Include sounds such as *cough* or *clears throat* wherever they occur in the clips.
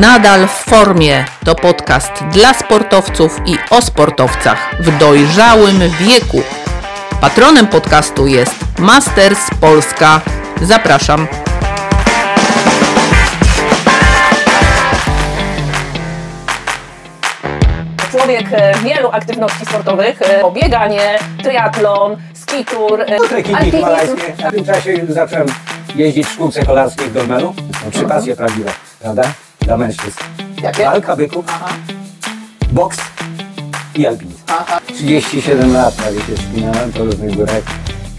Nadal w formie to podcast dla sportowców i o sportowcach w dojrzałym wieku. Patronem podcastu jest Masters Polska. Zapraszam. Człowiek e, wielu aktywności sportowych, e, bieganie, triatlon, skitur, e, Trekkingi alpinizm. himalańskie. W tym czasie już zacząłem jeździć w szkółce kolarskiej w Dolmenu. Trzy pasje prawdziwe, prawda? Dla mężczyzn. Jakie? Walka byków, Aha, boks i alpinizm. aha. 37 lat prawie się wspinałem po różnych górach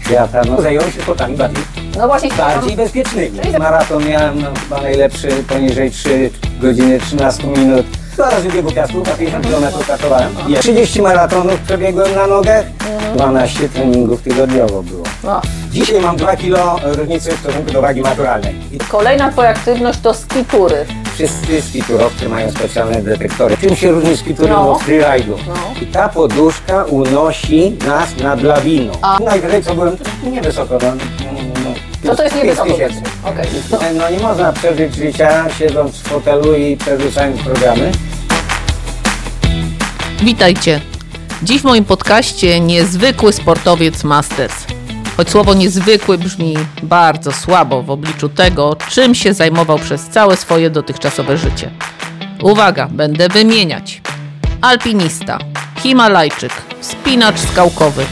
świata. No, zająłem się sportami bardziej, No właśnie, bardziej bezpiecznymi. Maraton miałem no, chyba najlepszy poniżej 3 godziny 13 minut. Dwa razy biegu piastów, a 50 km startowałem. I 30 maratonów przebiegłem na nogach. 12 treningów tygodniowo było. no. Dzisiaj mam 2 kg różnicy w stosunku do wagi naturalnej. I Kolejna Twoja aktywność to skitury. wszyscy skiturowcy mają specjalne detektory. Czym się różni skitury No. od freeride'u? No. I ta poduszka unosi nas nad lawiną. Najwyżej co byłem, to niewysoko. No, no, to jest niewysoko? tysięcy. Okej. No. No nie można przeżyć życia siedząc w fotelu i przerzucając programy. Witajcie. Dziś w moim podcaście niezwykły sportowiec Masters. Choć słowo niezwykły brzmi bardzo słabo w obliczu tego, czym się zajmował przez całe swoje dotychczasowe życie. Uwaga, będę wymieniać. Alpinista, Himalajczyk, wspinacz skałkowy,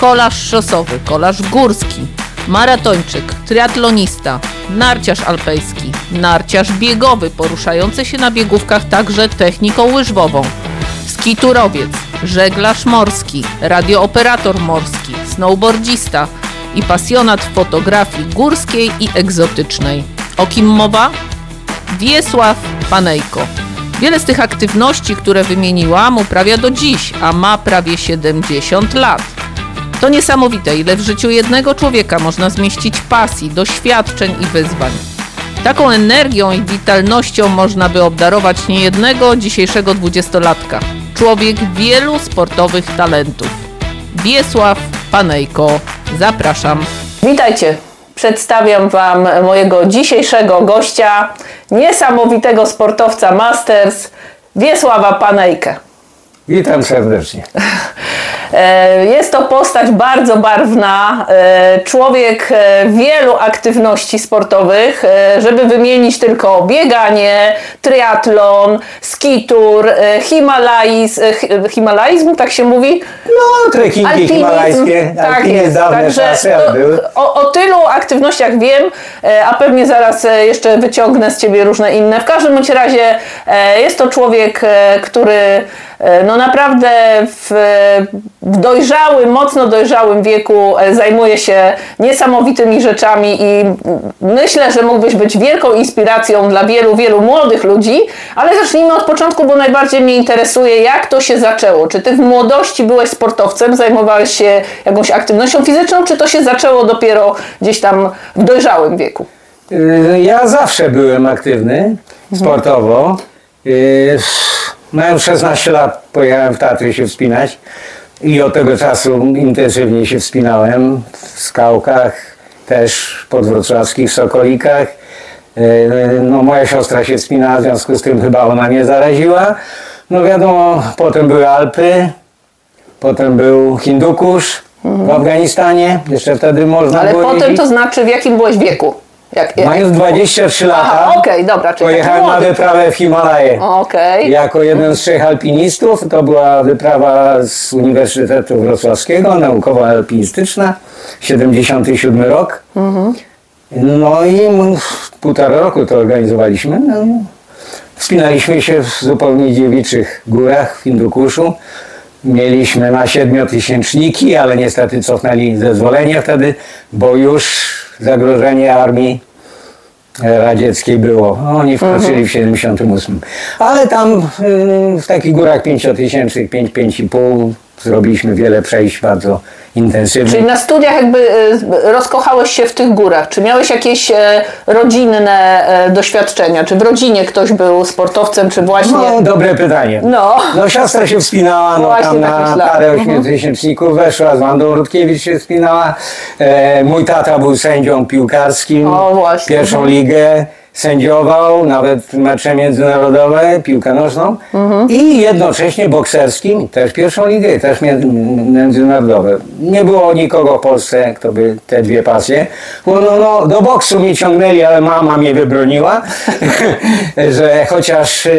kolarz szosowy, kolarz górski, maratończyk, triatlonista, narciarz alpejski, narciarz biegowy poruszający się na biegówkach także techniką łyżwową, skiturowiec, żeglarz morski, radiooperator morski, snowboardzista i pasjonat fotografii górskiej i egzotycznej. O kim mowa? Wiesław Panejko. Wiele z tych aktywności, które wymieniłam, uprawia do dziś, a ma prawie 70 lat. To niesamowite, ile w życiu jednego człowieka można zmieścić pasji, doświadczeń i wyzwań. Taką energią i witalnością można by obdarować niejednego dzisiejszego dwudziestolatka. Człowiek wielu sportowych talentów. Wiesław Panejko. Zapraszam. Witajcie. Przedstawiam Wam mojego dzisiejszego gościa, niesamowitego sportowca Masters, Wiesława Panejkę. Witam serdecznie. E, Jest to postać bardzo barwna, e, człowiek e, wielu aktywności sportowych, żeby wymienić tylko bieganie, triatlon, skitur, e, himalaiz, e, hi- himalajzm, tak się mówi? No, trekkingi himalajskie, tak jest. dawne Także czasy, o, o tylu aktywnościach wiem, a pewnie zaraz jeszcze wyciągnę z Ciebie różne inne. W każdym bądź razie jest to człowiek, który no naprawdę w, w dojrzałym, mocno dojrzałym wieku e, zajmuje się niesamowitymi rzeczami i myślę, że mógłbyś być wielką inspiracją dla wielu, wielu młodych ludzi, ale zacznijmy od początku, bo najbardziej mnie interesuje, jak to się zaczęło. Czy Ty w młodości byłeś sportowcem, zajmowałeś się jakąś aktywnością fizyczną, czy to się zaczęło dopiero gdzieś tam w dojrzałym wieku? Y, Ja zawsze byłem aktywny sportowo. Y, Mając 16 lat pojechałem w Tatry się wspinać i od tego czasu intensywnie się wspinałem w skałkach, też podwrocławskich Sokolikach. Y, No, moja siostra się wspinała, w związku z tym chyba ona mnie zaraziła. No wiadomo, potem były Alpy, potem był Hindukusz w Afganistanie, jeszcze wtedy można Ale było potem jeździć. to znaczy w jakim byłeś wieku? Jak, jak... Mając 23 lata, Aha, okej, dobra, czyli pojechałem taki na młody. wyprawę w Himalaje. Okej. Jako jeden z trzech alpinistów, to była wyprawa z Uniwersytetu Wrocławskiego, naukowo-alpinistyczna, 77 rok. No i m- półtora roku to organizowaliśmy. No, wspinaliśmy się w zupełnie dziewiczych górach w Hindukuszu. Mieliśmy na siedmiotysięczniki, ale niestety cofnęli zezwolenie wtedy, bo już zagrożenie armii e, radzieckiej było. Oni wkroczyli w 78. Ale tam y, w takich górach pięciotysięcznych, 5, 5,5 zrobiliśmy wiele przejść bardzo intensywnych. Czyli na studiach jakby y, rozkochałeś się w tych górach. Czy miałeś jakieś e, rodzinne e, doświadczenia? Czy w rodzinie ktoś był sportowcem, czy właśnie... No, dobre pytanie. No. No siostra się wspinała, no Właśnie tam tak na parę Mhm. ośmiotysięczników weszła, z Wandą Rutkiewicz się wspinała. E, mój tata był sędzią piłkarskim, O, właśnie. pierwszą ligę. Sędziował nawet mecze międzynarodowe, piłkę nożną i jednocześnie bokserskim, też pierwszą ligę, też mię- międzynarodowe. Nie było nikogo w Polsce, kto by te dwie pasje. No, no, no, do boksu mnie ciągnęli, ale mama mnie wybroniła, *laughs* że chociaż e,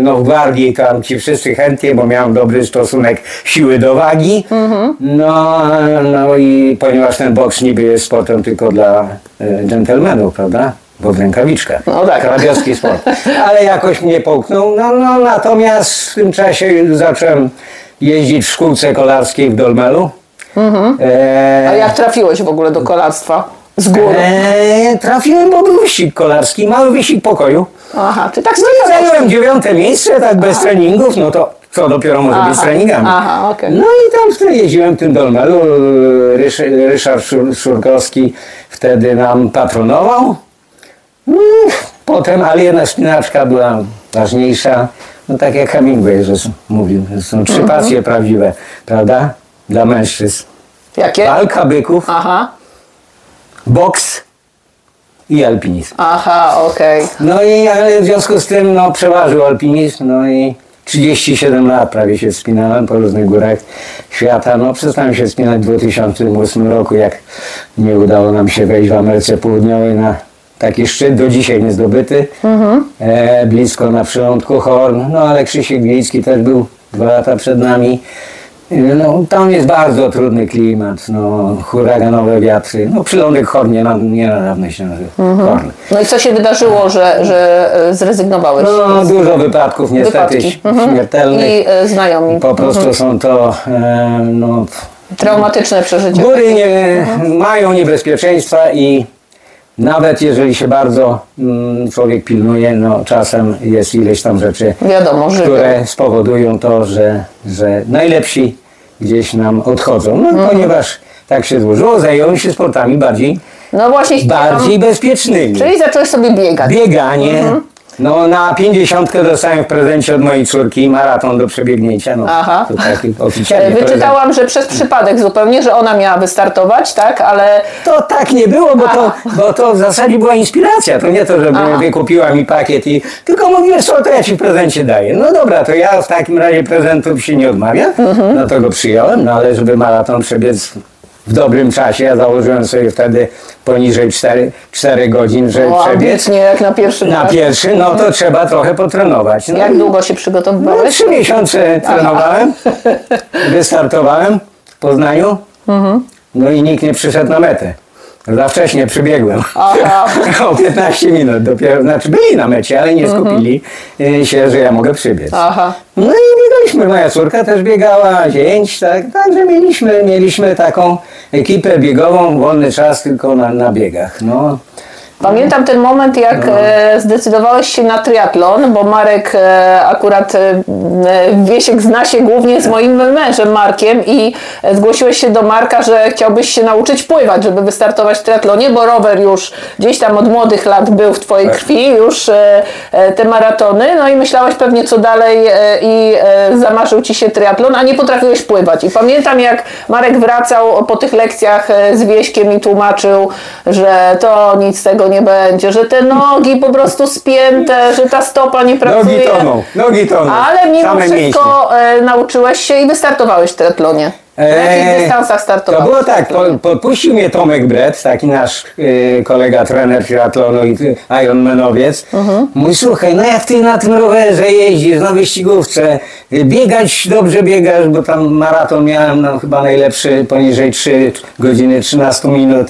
no, w gwardii tam ci wszyscy chętnie, bo miałem dobry stosunek siły do wagi. No, no i ponieważ ten boks niby jest sportem tylko dla e, dżentelmenów, prawda? Bo w rękawiczkach. No tak. Krabiowski sport. Ale jakoś mnie połknął. No, no, natomiast w tym czasie zacząłem jeździć w szkółce kolarskiej w Dolmelu. E, A jak trafiłeś w ogóle do kolarstwa? Z góry. e, trafiłem, bo był wyścig kolarski, mały wyścig pokoju. Aha, czy tak No i zająłem dziewiąte miejsce, tak bez treningów, no to co dopiero może być z Aha, treningami. aha, okej. No i tam wtedy jeździłem w tym Dolmelu, Rysz, Ryszard Szur, Szurkowski wtedy nam patronował. Potem, ale jedna spinaczka była ważniejsza, no tak jak Hemingway że mówił, że są trzy Mhm. pasje prawdziwe, prawda, dla mężczyzn. Jakie? Walka byków, Aha, boks i alpinizm. aha, okej. No i ale w związku z tym no, przeważył alpinizm, no i 37 lat prawie się wspinałem po różnych górach świata. No przestałem się wspinać w 2008 roku, jak nie udało nam się wejść w Ameryce Południowej na taki szczyt, do dzisiaj niezdobyty, e, blisko na przylądku Horn. No ale Krzysiek Gliński też był dwa lata przed nami. No, tam jest bardzo trudny klimat, no, huraganowe wiatry. No, przylądek Horn nie, na, nie nadawno się nazywa. Horn. No i co się wydarzyło, że, że e, zrezygnowałeś? No, dużo wypadków niestety Wypadki. Mhm. śmiertelnych. I e, znajomi. Po prostu są to e, no, Traumatyczne przeżycie. góry nie, mają niebezpieczeństwa i nawet jeżeli się bardzo mm, człowiek pilnuje, no czasem jest ileś tam rzeczy, Wiadomo, żywią. które spowodują to, że, że najlepsi gdzieś nam odchodzą. No Mhm. ponieważ tak się złożyło, zająłem się sportami bardziej, No właśnie bardziej bezpiecznymi. Czyli zacząłeś sobie biegać. Bieganie. No na pięćdziesiątkę dostałem w prezencie od mojej córki maraton do przebiegnięcia. No, Aha. To taki E, oficjalny prezent. Wyczytałam, że przez przypadek zupełnie, że ona miała wystartować, tak? Ale To tak nie było, bo to, bo to w zasadzie była inspiracja. To nie to, żeby Aha. wykupiła mi pakiet i tylko mówię, co to ja ci w prezencie daję. No dobra, to ja w takim razie prezentów się nie odmawia. Mhm. No to go przyjąłem, no ale żeby maraton przebiec w dobrym czasie, ja założyłem sobie wtedy poniżej 4, 4 godzin, żeby o, przebiec. ambitnie jak na pierwszy Na raz. pierwszy, no to trzeba trochę potrenować. No, Jak długo się No, przygotowywałeś? trzy miesiące trenowałem, wystartowałem w Poznaniu, no i nikt nie przyszedł na metę. Za wcześnie przybiegłem. Aha. *laughs* o 15 minut dopiero, znaczy byli na mecie, ale nie skupili y, się, że ja mogę przybiec. Aha. No i biegaliśmy, moja córka też biegała, zięć, tak, także mieliśmy, mieliśmy taką ekipę biegową, wolny czas tylko na, na biegach. No, Pamiętam ten moment, jak No. e, zdecydowałeś się na triatlon, bo Marek e, akurat e, Wiesiek zna się głównie z moim mężem Markiem i zgłosiłeś się do Marka, że chciałbyś się nauczyć pływać, żeby wystartować w triatlonie, bo rower już gdzieś tam od młodych lat był w twojej Tak. krwi, już te maratony, no i myślałeś pewnie co dalej i zamarzył ci się triatlon, a nie potrafiłeś pływać. I pamiętam jak Marek wracał po tych lekcjach z Wieśkiem i tłumaczył, że to nic z tego nie będzie, że te nogi po prostu spięte, że ta stopa nie pracuje. nogi toną, nogi toną. Ale mimo same wszystko e, nauczyłeś się i wystartowałeś w triatlonie. Na jakich dystansach To startowałeś? było tak, po, podpuścił mnie Tomek Brett, taki nasz e, kolega, trener triatlonu i ty- Ironmanowiec. Mówi, słuchaj, no jak ty na tym rowerze jeździsz, na wyścigówce, y, biegać dobrze biegasz, bo tam maraton miałem no, chyba najlepszy poniżej 3 godziny 13 minut,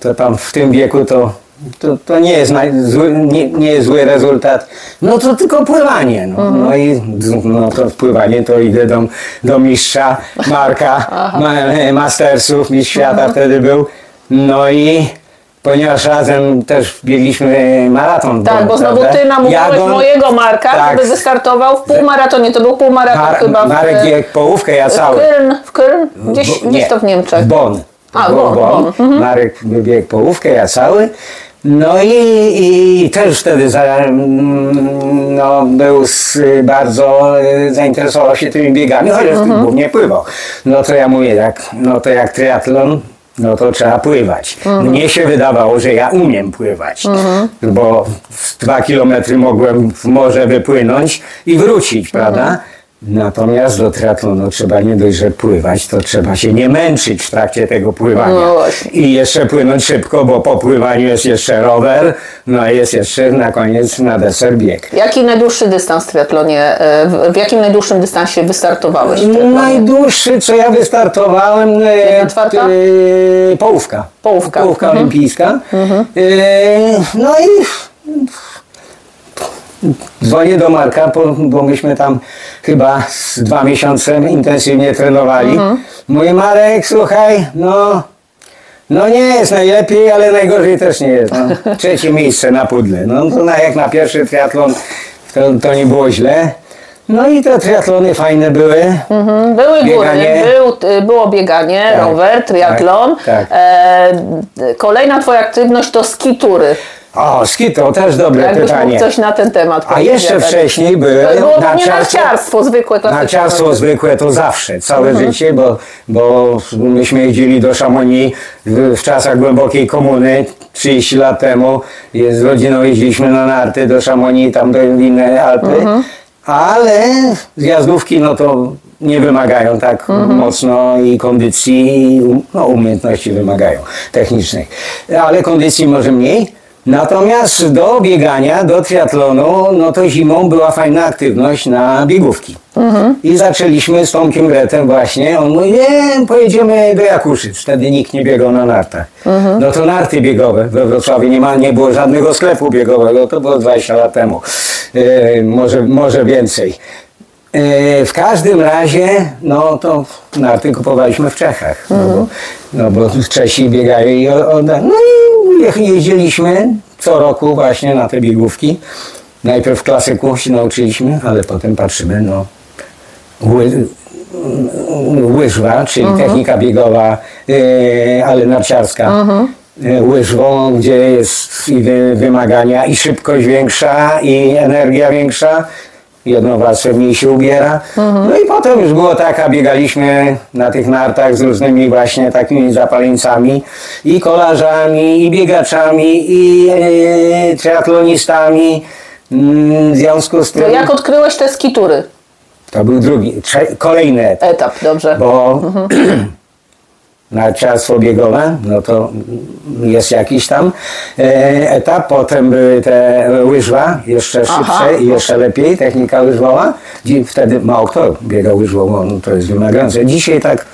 to tam w tym wieku to to, to nie, jest naj, zły, nie, nie jest zły rezultat. No to tylko pływanie. No, no i no to pływanie to idę do, do mistrza Marka *laughs* ma, Mastersów, mistrz świata wtedy był. No i ponieważ razem też biegliśmy maraton. Tak, bo znowu prawda? ty namówiłeś Jak on- mojego Marka, tak. żeby wystartował w półmaratonie. To był półmaraton Mar, chyba w, Marek biegł połówkę, ja w cały. Köln, w Köln? Gdzieś, Bo- gdzieś nie, to w Niemczech. W Bonn. A, Bo- Bonn, Bonn. Mhm. Marek biegł połówkę, ja cały. No i, i też wtedy za, mm, no, był z, bardzo y, zainteresował się tymi biegami, chociaż Mhm. głównie pływał. No to ja mówię, jak, no to jak triatlon, no to trzeba pływać. Mhm. Mnie się wydawało, że ja umiem pływać, bo z dwa kilometry mogłem w morze wypłynąć i wrócić, prawda? Mhm. Natomiast do triatlonu trzeba nie dość, że pływać, to trzeba się nie męczyć w trakcie tego pływania. No. I jeszcze płynąć szybko, bo po pływaniu jest jeszcze rower, no i jest jeszcze na koniec na deser bieg. Jaki najdłuższy dystans w triatlonie, e, w, jakim najdłuższym dystansie wystartowałeś? Najdłuższy, co ja wystartowałem, Jedna e, połówka. Połówka. Połówka Mhm. olimpijska. E, no i dzwonię do Marka, bo, bo myśmy tam chyba z dwa miesiące intensywnie trenowali. Mhm. Mówię, Marek, słuchaj, no... No nie jest najlepiej, ale najgorzej też nie jest. No. *laughs* Trzecie miejsce na pudle. No to na, jak na pierwszy triatlon to, to nie było źle. No i te triatlony fajne były. Mhm, Były Bieganie. góry, był, y, było bieganie, Tak, rower, triatlon. tak, tak. E, kolejna twoja aktywność to skitury. O, ski to też dobre Jakbyś pytanie. mógł coś na ten temat A jeszcze wcześniej były To było nie narciarstwo- narciarstwo, zwykłe klasyczne. Narciarstwo zwykłe to zawsze, całe Mhm. życie, bo, bo myśmy jeździli do Szamonii w, w czasach głębokiej komuny, 30 lat temu. Je- Z rodziną jeździliśmy na narty do Szamonii, tam do inne Alpy. Mhm. Ale zjazdówki no to nie wymagają tak Mhm. mocno i kondycji, i um- no, umiejętności wymagają technicznej. Ale kondycji może mniej. Natomiast do biegania, do triatlonu, no to zimą była fajna aktywność na biegówki. I zaczęliśmy z Tomkiem Gretem właśnie. On mówi, nie, pojedziemy do Jakuszyc. Wtedy nikt nie biegał na nartach. No to narty biegowe. We Wrocławiu nie, ma, nie było żadnego sklepu biegowego. To było 20 lat temu. E, może, może więcej. E, W każdym razie, no to narty kupowaliśmy w Czechach. No, bo, no bo Czesi biegają i o, o, no i je- jeździliśmy co roku właśnie na te biegówki. Najpierw w klasyku się nauczyliśmy, ale potem patrzymy, no ły, łyżwa, czyli technika biegowa, e, ale narciarska. E, Łyżwą, gdzie jest i wy, wymagania i szybkość większa i energia większa. Jedną warstwę mniej się ubiera. No i potem już było tak, a biegaliśmy na tych nartach z różnymi właśnie takimi zapaleńcami i kolarzami, i biegaczami, i e, triatlonistami. Mm, W związku z tym... To jak odkryłeś te skitury? To był drugi, trze- kolejny etap, Etap, dobrze. bo *clears throat* narciarstwo biegowe, no to jest jakiś tam e, etap, potem były te łyżwa, jeszcze szybsze i jeszcze lepiej, technika łyżwowa. Wtedy mało kto biega łyżwową, no to jest wymagające. Dzisiaj tak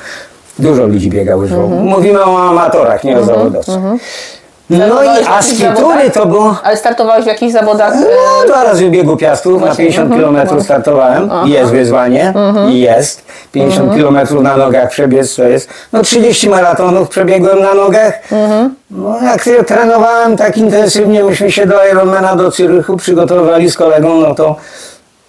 dużo ludzi biega łyżwową. Mówimy o amatorach, nie o zawodowcach. No i a to było... Ale startowałeś w jakichś zawodach? e, No, dwa razy w biegu piastów, na Właśnie, 50 mhm, km startowałem. Jest wyzwanie, i jest. 50 km na nogach przebiec to jest. No 30 maratonów przebiegłem na nogach. No jak ja trenowałem tak intensywnie, myśmy się do Ironmana do Cyrychu przygotowywali z kolegą, no to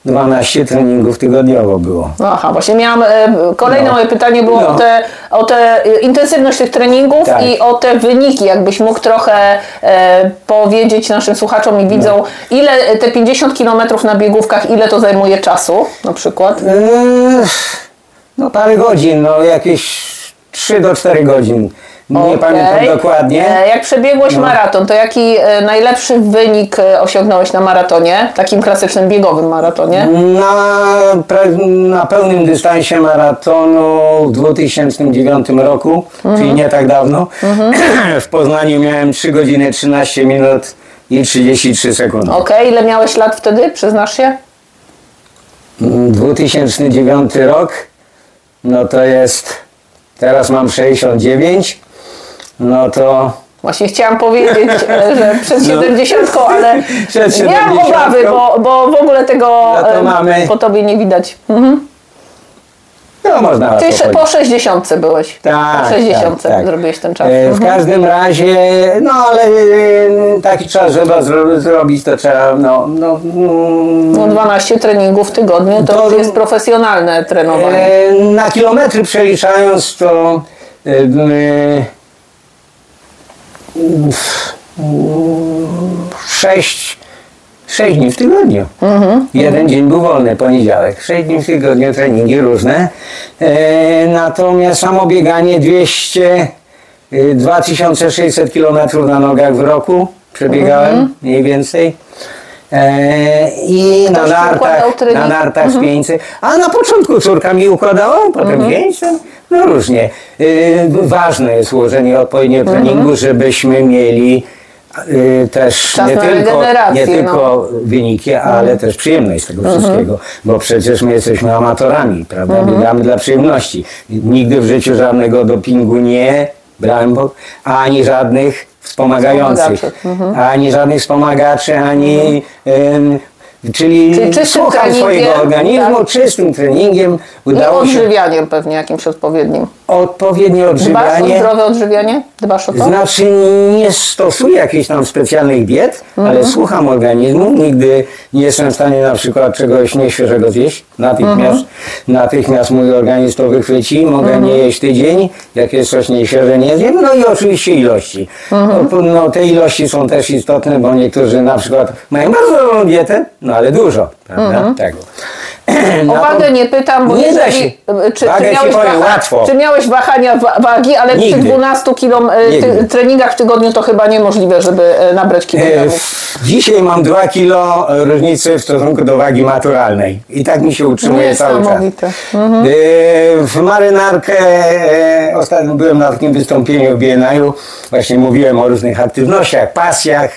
12 treningów tygodniowo było. Aha, właśnie miałam, e, kolejne No. moje pytanie było No. o, te, o te e, intensywność tych treningów Tak. i o te wyniki, jakbyś mógł trochę e, powiedzieć naszym słuchaczom i widzom, No. ile e, te 50 km na biegówkach, ile to zajmuje czasu na przykład? Eee, No parę godzin, no jakieś 3 do 4 godzin. Nie Okej. pamiętam dokładnie. E, Jak przebiegłeś No. maraton, to jaki e, najlepszy wynik e, osiągnąłeś na maratonie, takim klasycznym biegowym maratonie? Na, na pełnym dystansie maratonu w 2009 roku, czyli nie tak dawno, *clears throat* w Poznaniu miałem 3 godziny 13 minut i 33 sekundy. Okej, ile miałeś lat wtedy, przyznasz się? 2009 rok, no to jest, teraz mam 69, no to Właśnie chciałam powiedzieć, *laughs* że przed 70, ale No. *laughs* Przed miałam 70. obawy, bo, bo w ogóle tego No to mamy- po tobie nie widać. Mhm. no można Czyli łatwo po 60 byłeś. Tak, po 60 tak, tak. zrobiłeś ten czas. E, W Mhm. każdym razie, no ale e, taki czas, żeby zro, zrobić, to trzeba, no, no, mm, No 12 treningów w tygodniu to, To- jest profesjonalne trenowanie. e, na kilometry przeliczając, to e, sześć, sześć dni w tygodniu. Jeden dzień był wolny, poniedziałek. Sześć dni w tygodniu, treningi różne. E, natomiast samo bieganie 200 y, 2600 km na nogach w roku przebiegałem mniej więcej. E, I na nartach, na nartach 500. A na początku córka mi układała, potem 500. No różnie. Y, ważne jest ułożenie odpowiedniego treningu, żebyśmy mieli y, też Czas nie tylko, nie no. tylko wyniki, ale też przyjemność z tego wszystkiego, bo przecież my jesteśmy amatorami, prawda? Biegamy dla przyjemności. Nigdy w życiu żadnego dopingu nie brałem, bo, ani żadnych wspomagających, Wspomagaczy. ani żadnych wspomagaczy, ani... ym, Czyli, Czyli słucham swojego organizmu, tak. czystym treningiem I udało się odżywianiem pewnie jakimś odpowiednim. odpowiednie Dbasz o odżywianie. zdrowe odżywianie? Dbasz o to? Znaczy nie stosuję jakichś tam specjalnych diet, Mhm. ale słucham organizmu. Nigdy nie jestem w stanie na przykład czegoś nieświeżego zjeść. Natychmiast, Mhm. natychmiast mój organizm to wychwyci. Mogę nie jeść tydzień, jak jest coś nieświeże nie zjem. No i oczywiście ilości. Mhm. No, no, te ilości są też istotne, bo niektórzy na przykład mają bardzo dobrą dietę, no ale dużo, prawda? Tego. Mhm. O wagę to- nie pytam, bo Nie jeżeli, się. czy, Wagę czy, miałeś powiem waha- łatwo. czy miałeś wahania wa- wagi, ale przy Nigdy. 12 kilo, e, ty, treningach w tygodniu to chyba niemożliwe, żeby e, nabrać E, kilogramów. Dzisiaj mam 2 kilo różnicy w stosunku do wagi naturalnej. I tak mi się utrzymuje cały czas. E, W marynarkę e, ostatnio byłem na takim wystąpieniu w BNI-u. Właśnie mówiłem o różnych aktywnościach, pasjach,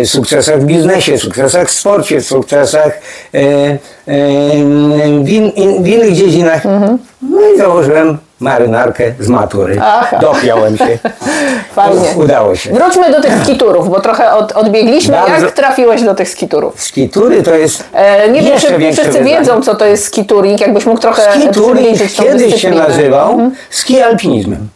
e, sukcesach w biznesie, sukcesach w sporcie, sukcesach e, e, w, in, in, w innych dziedzinach. No i założyłem marynarkę z matury. Aha. Dopiąłem się. *laughs* Fajnie. Udało się. Wróćmy do tych skiturów, bo trochę od, odbiegliśmy. Bardzo- Jak trafiłeś do tych skiturów? Skitury to jest E, nie wiem, czy wszyscy wyzwanie. wiedzą, co to jest skituring. Jakbyś mógł trochę tą kiedyś się nazywał ski alpinizmem.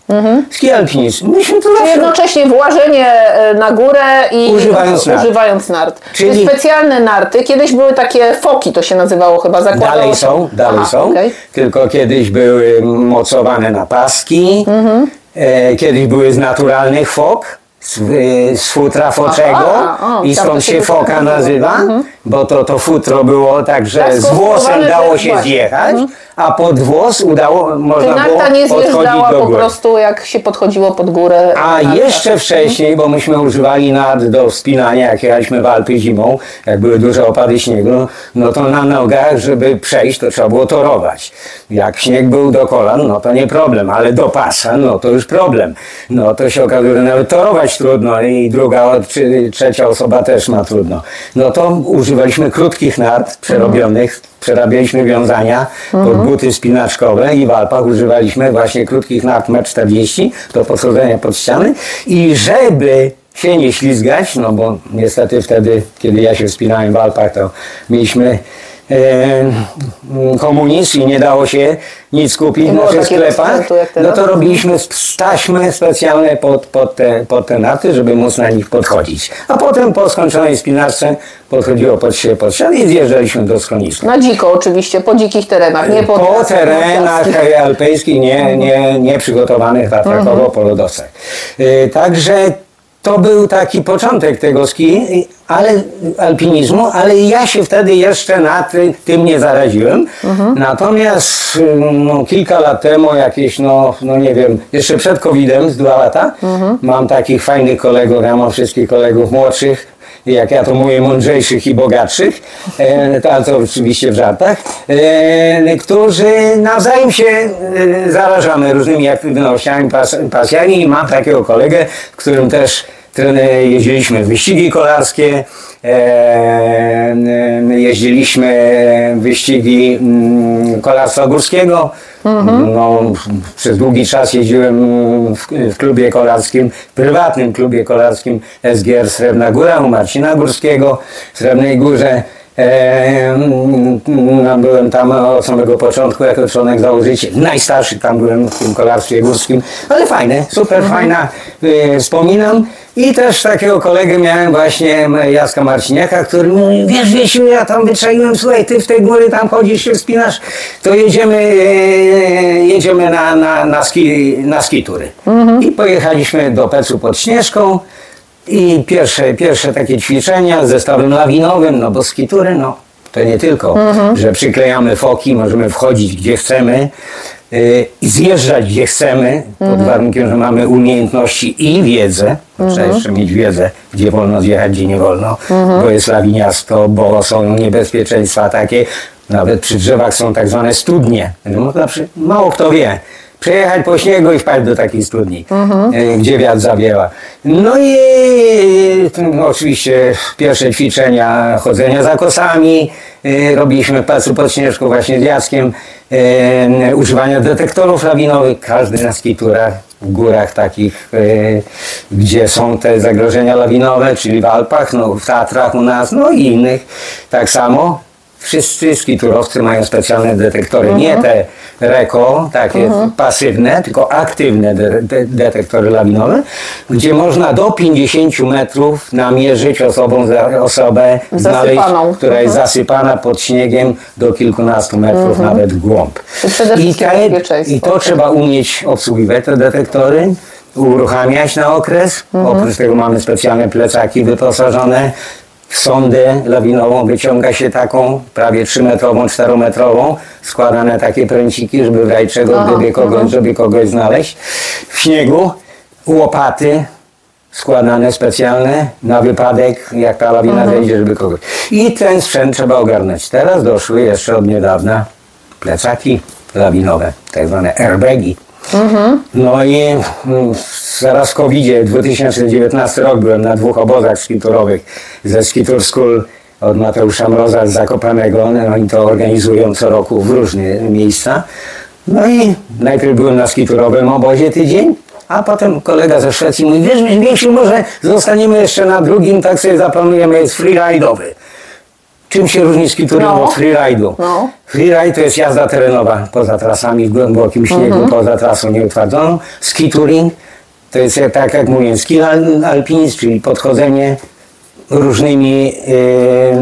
Ski alpinizm. Myśmy to zawsze... jednocześnie włażenie e, na górę i Używając nart. używając nart. Czyli- specjalne narty. Kiedyś były takie foki, to się nazywało chyba. Zakładało Dalej są, dalej Aha, są. okej. Tylko kiedyś były mocowane na paski. Mhm. E, kiedyś były z naturalnych fok. Z, e, z futra foczego Aha, o, i stąd się foka nazywa, bo to, to futro było tak, że z włosem dało się zjechać, a pod włos udało, można było narta nie podchodzić zjeżdżała do po góry. prostu jak się podchodziło pod górę. A narta. jeszcze wcześniej, bo myśmy używali nart do wspinania, jak jechaliśmy w Alpy zimą, jak były duże opady śniegu, no to na nogach, żeby przejść, to trzeba było torować. Jak śnieg był do kolan, no to nie problem, ale do pasa, no to już problem. No to się okazuje, że nawet torować trudno i druga czy trzecia osoba też ma trudno. No to używaliśmy krótkich nart przerobionych, przerabialiśmy wiązania pod buty spinaczkowe i w Alpach używaliśmy właśnie krótkich nart 1,40 m do posadzenia pod ściany i żeby się nie ślizgać, no bo niestety wtedy, kiedy ja się wspinałem w Alpach, to mieliśmy komunizm i nie dało się nic kupić w naszych sklepach, no to robiliśmy taśmy specjalne pod, pod, te, pod te narty, żeby móc na nich podchodzić. A potem po skończonej spinarce podchodziło pod siebie pod ścianę i zjeżdżaliśmy do schroniska. Na dziko oczywiście, po dzikich terenach, nie po, Po terenach alpejskich, nie, nie, nie przygotowanych tatrakowo po lodowcach. Y, Także to był taki początek tego ski, ale alpinizmu, ale ja się wtedy jeszcze na ty, tym nie zaraziłem. Natomiast y, no, kilka lat temu, jakieś, no, no nie wiem, jeszcze przed COVID-em, z dwa lata, mam takich fajnych kolegów, ja mam wszystkich kolegów młodszych, jak ja to mówię, mądrzejszych i bogatszych, e, to, ale to oczywiście w żartach, e, którzy nawzajem się e, zarażamy różnymi aktywnościami, pas, pasjami i mam takiego kolegę, którym też jeździliśmy w wyścigi kolarskie, e, jeździliśmy wyścigi mm, kolarstwa górskiego. No, przez długi czas jeździłem w, w klubie kolarskim, prywatnym klubie kolarskim SGR Srebrna Góra u Marcina Górskiego w Srebrnej Górze. E, mm, byłem tam od samego początku jako członek założyciel. Najstarszy tam byłem w tym kolarstwie górskim, ale fajne, super fajna, e, wspominam. I też takiego kolegę miałem właśnie Jacka Marciniaka, który mówi, wiesz Wiesiu, ja tam wyczaiłem, słuchaj, ty w tej góry tam chodzisz, się wspinasz, to jedziemy, e, jedziemy na, na, na, ski, na ski tury. I pojechaliśmy do Pecu pod Śnieżką i pierwsze, pierwsze takie ćwiczenia z zestawem lawinowym, no bo skitury, no to nie tylko, że przyklejamy foki, możemy wchodzić gdzie chcemy, y, i zjeżdżać gdzie chcemy, pod warunkiem, że mamy umiejętności i wiedzę. bo Trzeba jeszcze mieć wiedzę, gdzie wolno zjechać, gdzie nie wolno, bo jest lawiniasto, bo są niebezpieczeństwa takie. Nawet przy drzewach są tak zwane studnie. No, mało kto wie. Przejechać po śniegu i wpaść do takiej studni, y, gdzie wiatr zawieła. No i y, oczywiście pierwsze ćwiczenia chodzenia za kosami. y, Robiliśmy w Placu pod Śnieżką właśnie z Jackiem. Używania detektorów lawinowych. Każdy na skiturach w górach takich, gdzie są te zagrożenia lawinowe, czyli w Alpach, no, w Tatrach u nas, no i innych. Tak samo Wszyscy skiturowcy mają specjalne detektory, nie te reko, takie pasywne, tylko aktywne de de detektory lawinowe, gdzie można do 50 metrów namierzyć osobą, osobę, znaleźć, która jest zasypana pod śniegiem do kilkunastu metrów, nawet w głąb. I, te. I to trzeba umieć obsługiwać te detektory, uruchamiać na okres. Oprócz tego mamy specjalne plecaki wyposażone sondę lawinową. Wyciąga się taką prawie 3-metrową, 4-metrową, składane takie pręciki, żeby w razie czego, gdyby kogoś, żeby kogoś znaleźć. W śniegu łopaty składane specjalne na wypadek, jak ta lawina zejdzie, żeby kogoś. I ten sprzęt trzeba ogarnąć. Teraz doszły jeszcze od niedawna plecaki lawinowe, tak zwane airbagi. No i mm, zaraz w covid 2019 rok byłem na dwóch obozach skiturowych ze Skitur School od Mateusza Mroza z Zakopanego. No, oni to organizują co roku w różne miejsca. No i najpierw byłem na skiturowym obozie tydzień, a potem kolega ze Szwecji mówi, wiesz, Więksiu, może zostaniemy jeszcze na drugim, tak sobie zaplanujemy, jest freeride'owy. Czym się różni skituring No. od freeride'u? No. Freeride to jest jazda terenowa poza trasami w głębokim śniegu, poza trasą nieutwardzoną. Skituring to jest tak jak mówię, ski al- alpinizm, czyli podchodzenie różnymi...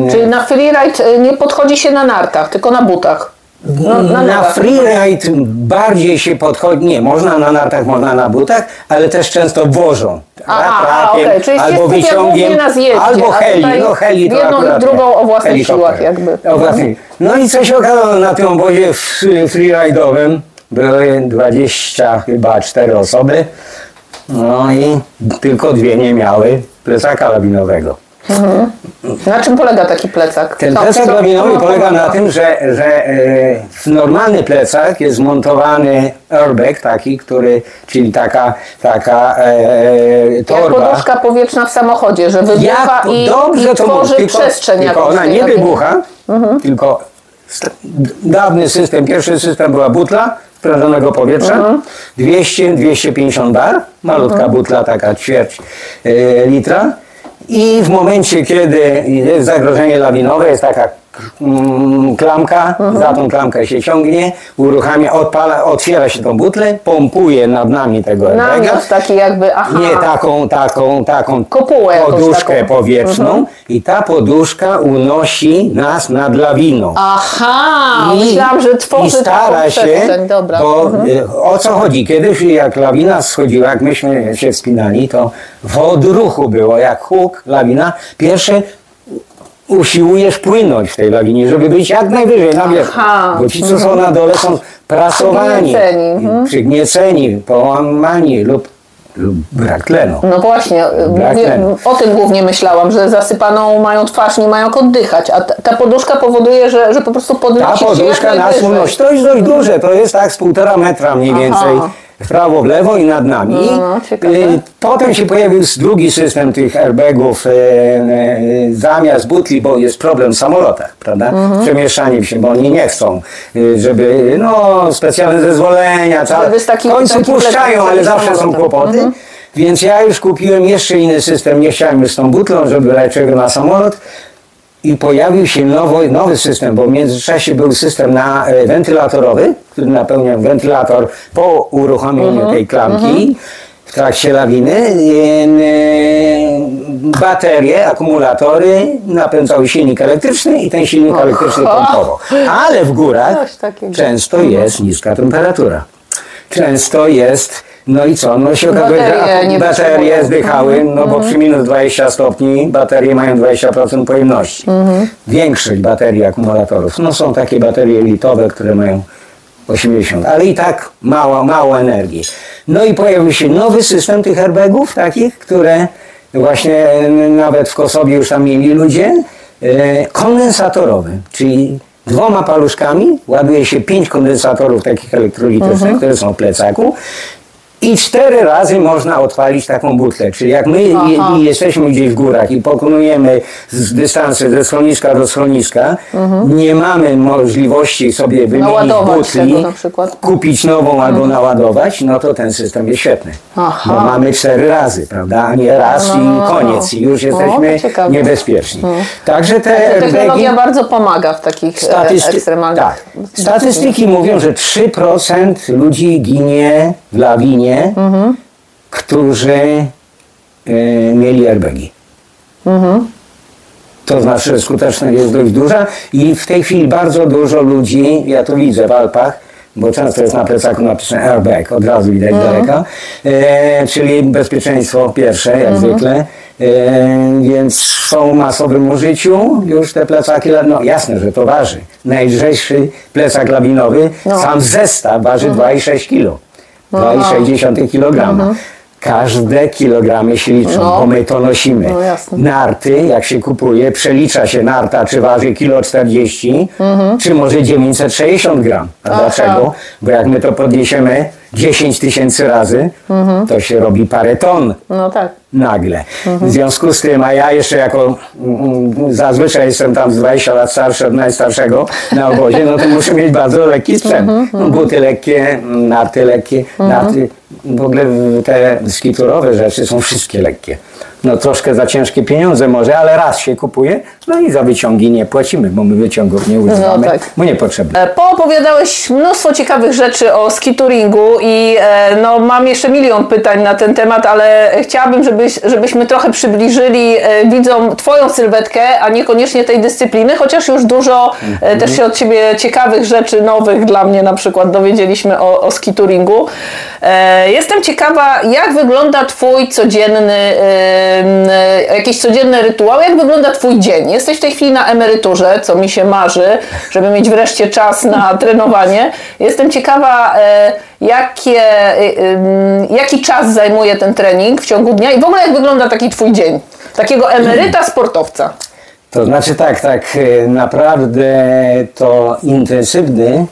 Yy, Czyli na freeride y, nie podchodzi się na nartach, tylko na butach. No, na nartach. freeride bardziej się podchodzi, nie, można na nartach, można na butach, ale też często wożą. Aha, a, Atrakiem, okej, czyli albo wyciągiem, na zjeździe, albo heli, no heli to jedną i drugą o własnych siłach jakby. O własnych. No i co się okazało na tym obozie freeride'owym, były 20 chyba 4 osoby, no i tylko dwie nie miały plecaka lawinowego. Na czym polega taki plecak? Ten plecak lawinowy polega na tym, że, że e, w normalny plecak jest montowany airbag taki, który, czyli taka, taka e, Jak torba. poduszka powietrzna w samochodzie, że wybucha Jak i, dobrze i to tworzy tylko, przestrzeń tylko ona nie wybucha, tylko st- dawny system, pierwszy system była butla sprężonego powietrza, 200-250 bar, malutka butla, taka ćwierć e, litra i w momencie, kiedy jest zagrożenie lawinowe, jest taka mm, klamka, za tą klamkę się ciągnie, uruchamia, odpala, otwiera się tą butlę, pompuje nad nami tego Namiot taki jakby, aha. nie taką, taką, taką Kopułę poduszkę taką. powietrzną i ta poduszka unosi nas nad lawiną. Aha, myślałam, że tworzy i stara się, dobra. bo y, o co chodzi? Kiedyś jak lawina schodziła, jak myśmy się wspinali, to w odruchu było, jak huk, lawina, pierwsze usiłujesz płynąć w tej lawinie, żeby być jak najwyżej na wierzchu. Bo ci, co są na dole, są prasowani, Przygnieceni, mhm. przygnieceni, połamani lub, lub brak tlenu. No właśnie, Brak tlenu. o tym głównie myślałam, że zasypaną mają twarz, nie mają jak oddychać, a ta, ta poduszka powoduje, że, że po prostu Ta podnosi się poduszka jak nas unosi. To jest dość duże, to jest tak z półtora metra mniej Aha. W prawo, w lewo i nad nami. No, ciekawe. Y, Potem się pojawił drugi system tych airbagów e, e, zamiast butli, bo jest problem w samolotach, prawda? Mhm. Przemieszczanie się, bo oni nie chcą, y, żeby no, specjalne zezwolenia, ca- Żeby z taki- w końcu puszczają, ale zawsze są kłopoty. Mhm. Więc ja już kupiłem jeszcze inny system, nie chciałem już z tą butlą, żeby leczego na samolot. I pojawił się nowy, nowy system, bo w międzyczasie był system na e, wentylatorowy, który napełniał wentylator po uruchomieniu tej klamki w trakcie lawiny. E, e, Baterie, akumulatory napędzały silnik elektryczny i ten silnik elektryczny pompował. Ale w górach często jest niska temperatura. Często jest, no i co? No się okazuje, Baterie że nie baterie zdychały, no bo przy minus 20 stopni baterie mają 20% pojemności. Większość baterii akumulatorów, no są takie baterie litowe, które mają 80, ale i tak mało, mało energii. No i pojawił się nowy system tych airbagów takich, które właśnie e, nawet w Kosowie już tam mieli ludzie, e, kondensatorowy, czyli dwoma paluszkami ładuje się pięć kondensatorów takich elektrolitycznych, które są w plecaku i cztery razy można odpalić taką butlę. Czyli jak my Aha. jesteśmy gdzieś w górach i pokonujemy z dystansy ze schroniska do schroniska, nie mamy możliwości sobie wymienić Naładować butli, tego na przykład. kupić nową albo naładować, no to ten system jest świetny. Aha. Bo mamy cztery razy, prawda? A nie raz No, no, no, i no. koniec. I już No, jesteśmy ciekawe. niebezpieczni. Także te Technologia airbagi- bardzo pomaga w takich e, Statystyki, ekstremalnych... tak. Statystyki mówią, że 3% ludzi ginie w lawinie, którzy e, mieli airbagi. To znaczy, skuteczność jest dość duża i w tej chwili bardzo dużo ludzi, ja to widzę w Alpach, bo często jest na plecaku napisane airbag, od razu widać daleka, e, czyli bezpieczeństwo pierwsze, jak zwykle. E, więc są w masowym użyciu już te plecaki, no jasne, że to waży. Najlżejszy plecak lawinowy, No. sam zestaw waży 2,6 kg. 2,6 kg. Każde kilogramy się liczą, No. bo my to nosimy. No. Narty, jak się kupuje, przelicza się narta, czy waży kilo 40, czy może 960 gram. A Mhm. Aha. dlaczego? Bo jak my to podniesiemy 10 tysięcy razy, Mhm. to się robi parę ton No tak. nagle. Mhm. W związku z tym, a ja jeszcze jako mm, zazwyczaj jestem tam z 20 lat starszy od najstarszego na obozie, no to muszę mieć bardzo lekki sprzęt. Mhm, Buty lekkie, narty lekkie, narty, w ogóle te skiturowe rzeczy są wszystkie lekkie. No troszkę za ciężkie pieniądze może, ale raz się kupuje, no i za wyciągi nie płacimy, bo my wyciągów nie używamy, tak. bo niepotrzebne. Poopowiadałeś mnóstwo ciekawych rzeczy o skituringu i e, no, mam jeszcze milion pytań na ten temat, ale chciałabym, żebyś, żebyśmy trochę przybliżyli e, widzom Twoją sylwetkę, a niekoniecznie tej dyscypliny, chociaż już dużo e, też się od Ciebie ciekawych rzeczy, nowych dla mnie na przykład dowiedzieliśmy o, o skituringu. Jestem ciekawa, jak wygląda Twój codzienny, e, m, e, jakiś codzienny rytuał, jak wygląda Twój dzień? Jesteś w tej chwili na emeryturze, co mi się marzy, żeby mieć wreszcie czas na *laughs* trenowanie. Jestem ciekawa, e, jakie, e, jaki czas zajmuje ten trening w ciągu dnia i w ogóle jak wygląda taki Twój dzień? Takiego emeryta sportowca. To znaczy tak, tak, naprawdę to intensywny,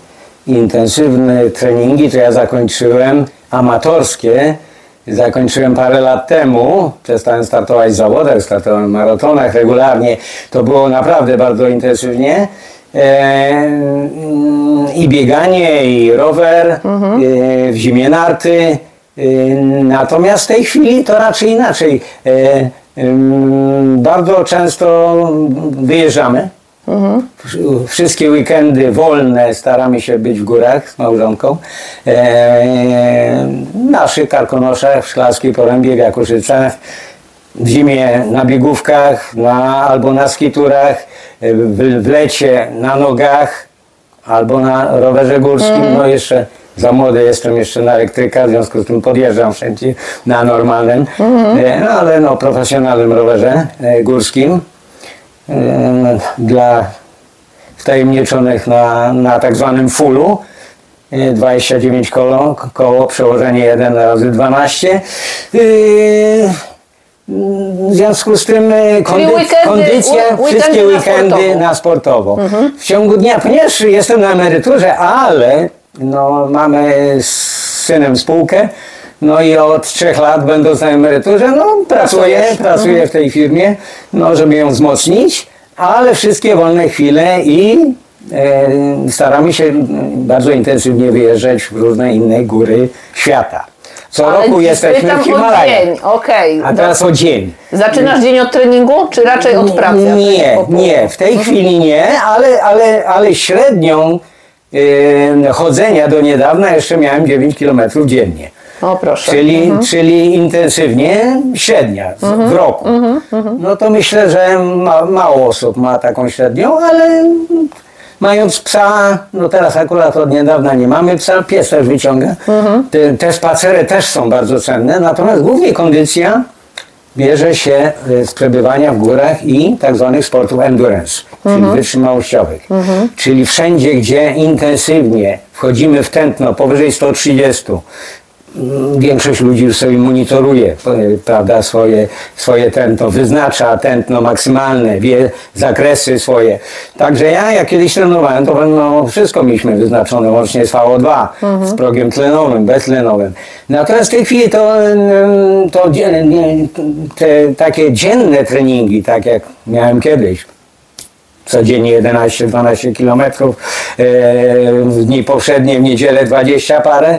intensywne treningi to ja zakończyłem amatorskie, zakończyłem parę lat temu, przestałem startować w zawodach, startowałem w maratonach regularnie, to było naprawdę bardzo intensywnie. E, I bieganie, i rower, e, w zimie narty. E, natomiast w tej chwili to raczej inaczej. E, Ym, Bardzo często wyjeżdżamy. Wsz- Wszystkie weekendy wolne staramy się być w górach z małżonką. E, w naszych Karkonoszach, w Szklarskiej Porębie, w Jakuszycach. W zimie na biegówkach na, albo na skiturach, w, w lecie na nogach albo na rowerze górskim. No jeszcze za młody jestem jeszcze na elektryka, w związku z tym podjeżdżam wszędzie na normalnym, e, no, ale no profesjonalnym rowerze e, górskim. E, Dla wtajemniczonych na, na tak zwanym fullu. E, 29 koło, koło przełożenie 1 razy 12. E, W związku z tym e, kondy, weekendy- kondycja, weekendy wszystkie na weekendy sportowo. na sportowo. W ciągu dnia, ponieważ jestem na emeryturze, ale no, mamy z synem spółkę, no i od trzech lat będąc na emeryturze, no pracuję, pracuję w tej firmie, no żeby ją wzmocnić, ale wszystkie wolne chwile i e, staramy się bardzo intensywnie wyjeżdżać w różne inne góry świata. Co Ale roku jesteśmy w Himalajach. dzień, okej. A teraz o dzień. Zaczynasz dzień od treningu, czy raczej od pracy? a Nie, trening po południu? nie, w tej chwili nie, ale, ale, ale średnią e, chodzenia do niedawna jeszcze miałem 9 km dziennie. O proszę. Czyli, czyli intensywnie średnia z- w roku. No to myślę, że ma, mało osób ma taką średnią, ale mając psa, no teraz akurat od niedawna nie mamy psa, pies też wyciąga. Te, te spacery też są bardzo cenne, natomiast głównie kondycja bierze się e, z przebywania w górach i tak zwanych sportów endurance. czyli wytrzymałościowych. Czyli wszędzie, gdzie intensywnie wchodzimy w tętno powyżej 130, mm, większość ludzi już sobie monitoruje prawda, swoje, swoje tętno, wyznacza tętno maksymalne, wie zakresy swoje. Także ja, jak kiedyś trenowałem, to no, wszystko mieliśmy wyznaczone, łącznie z VO2, z progiem tlenowym, beztlenowym. Natomiast w tej chwili to, mm, to te takie dzienne treningi, tak jak miałem kiedyś, codziennie 11-12 kilometrów, e, w dni powszednie, w niedzielę 20 parę,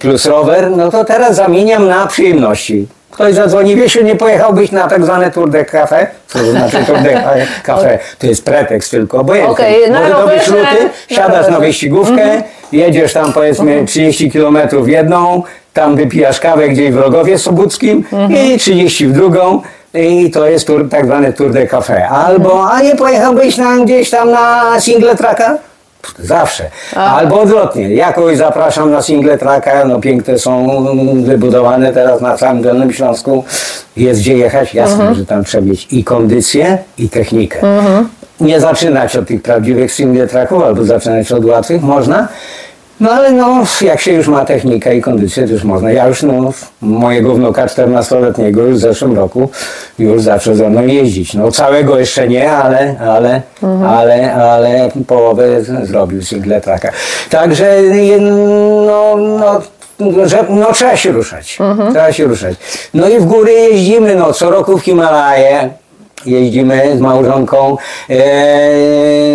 plus rower, no to teraz zamieniam na przyjemności. Ktoś zadzwoni, wiesz, nie pojechałbyś na tak zwane Tour de Café? Co to znaczy Tour de Café? *laughs* To jest pretekst tylko, bo Okej, na Może rowerze, luty, na siadasz na rowerze. Mhm. wyścigówkę, jedziesz tam powiedzmy 30 kilometrów w jedną, tam wypijasz kawę gdzieś w Rogowie Sobuckim Mhm. i 30 w drugą. I to jest tur, tak zwany Tour de Café. Albo, a nie pojechałbyś na, gdzieś tam na single tracka? Zawsze. Albo odwrotnie. Ja kogoś zapraszam na single tracka, no piękne są wybudowane teraz na całym Dolnym Śląsku. Jest gdzie jechać. Jasne, że tam trzeba mieć i kondycję, i technikę. Nie zaczynać od tych prawdziwych single tracków, albo zaczynać od łatwych, można. No ale no, jak się już ma technikę i kondycję, to już można. Ja już no, mojego wnuka 14-letniego już w zeszłym roku już zaczął ze mną jeździć. No całego jeszcze nie, ale, ale, ale, ale połowę zrobił single tracka. Także no, no, że, no trzeba się ruszać. Trzeba się ruszać. No i w góry jeździmy, no co roku w Himalaje. Jeździmy z małżonką. E,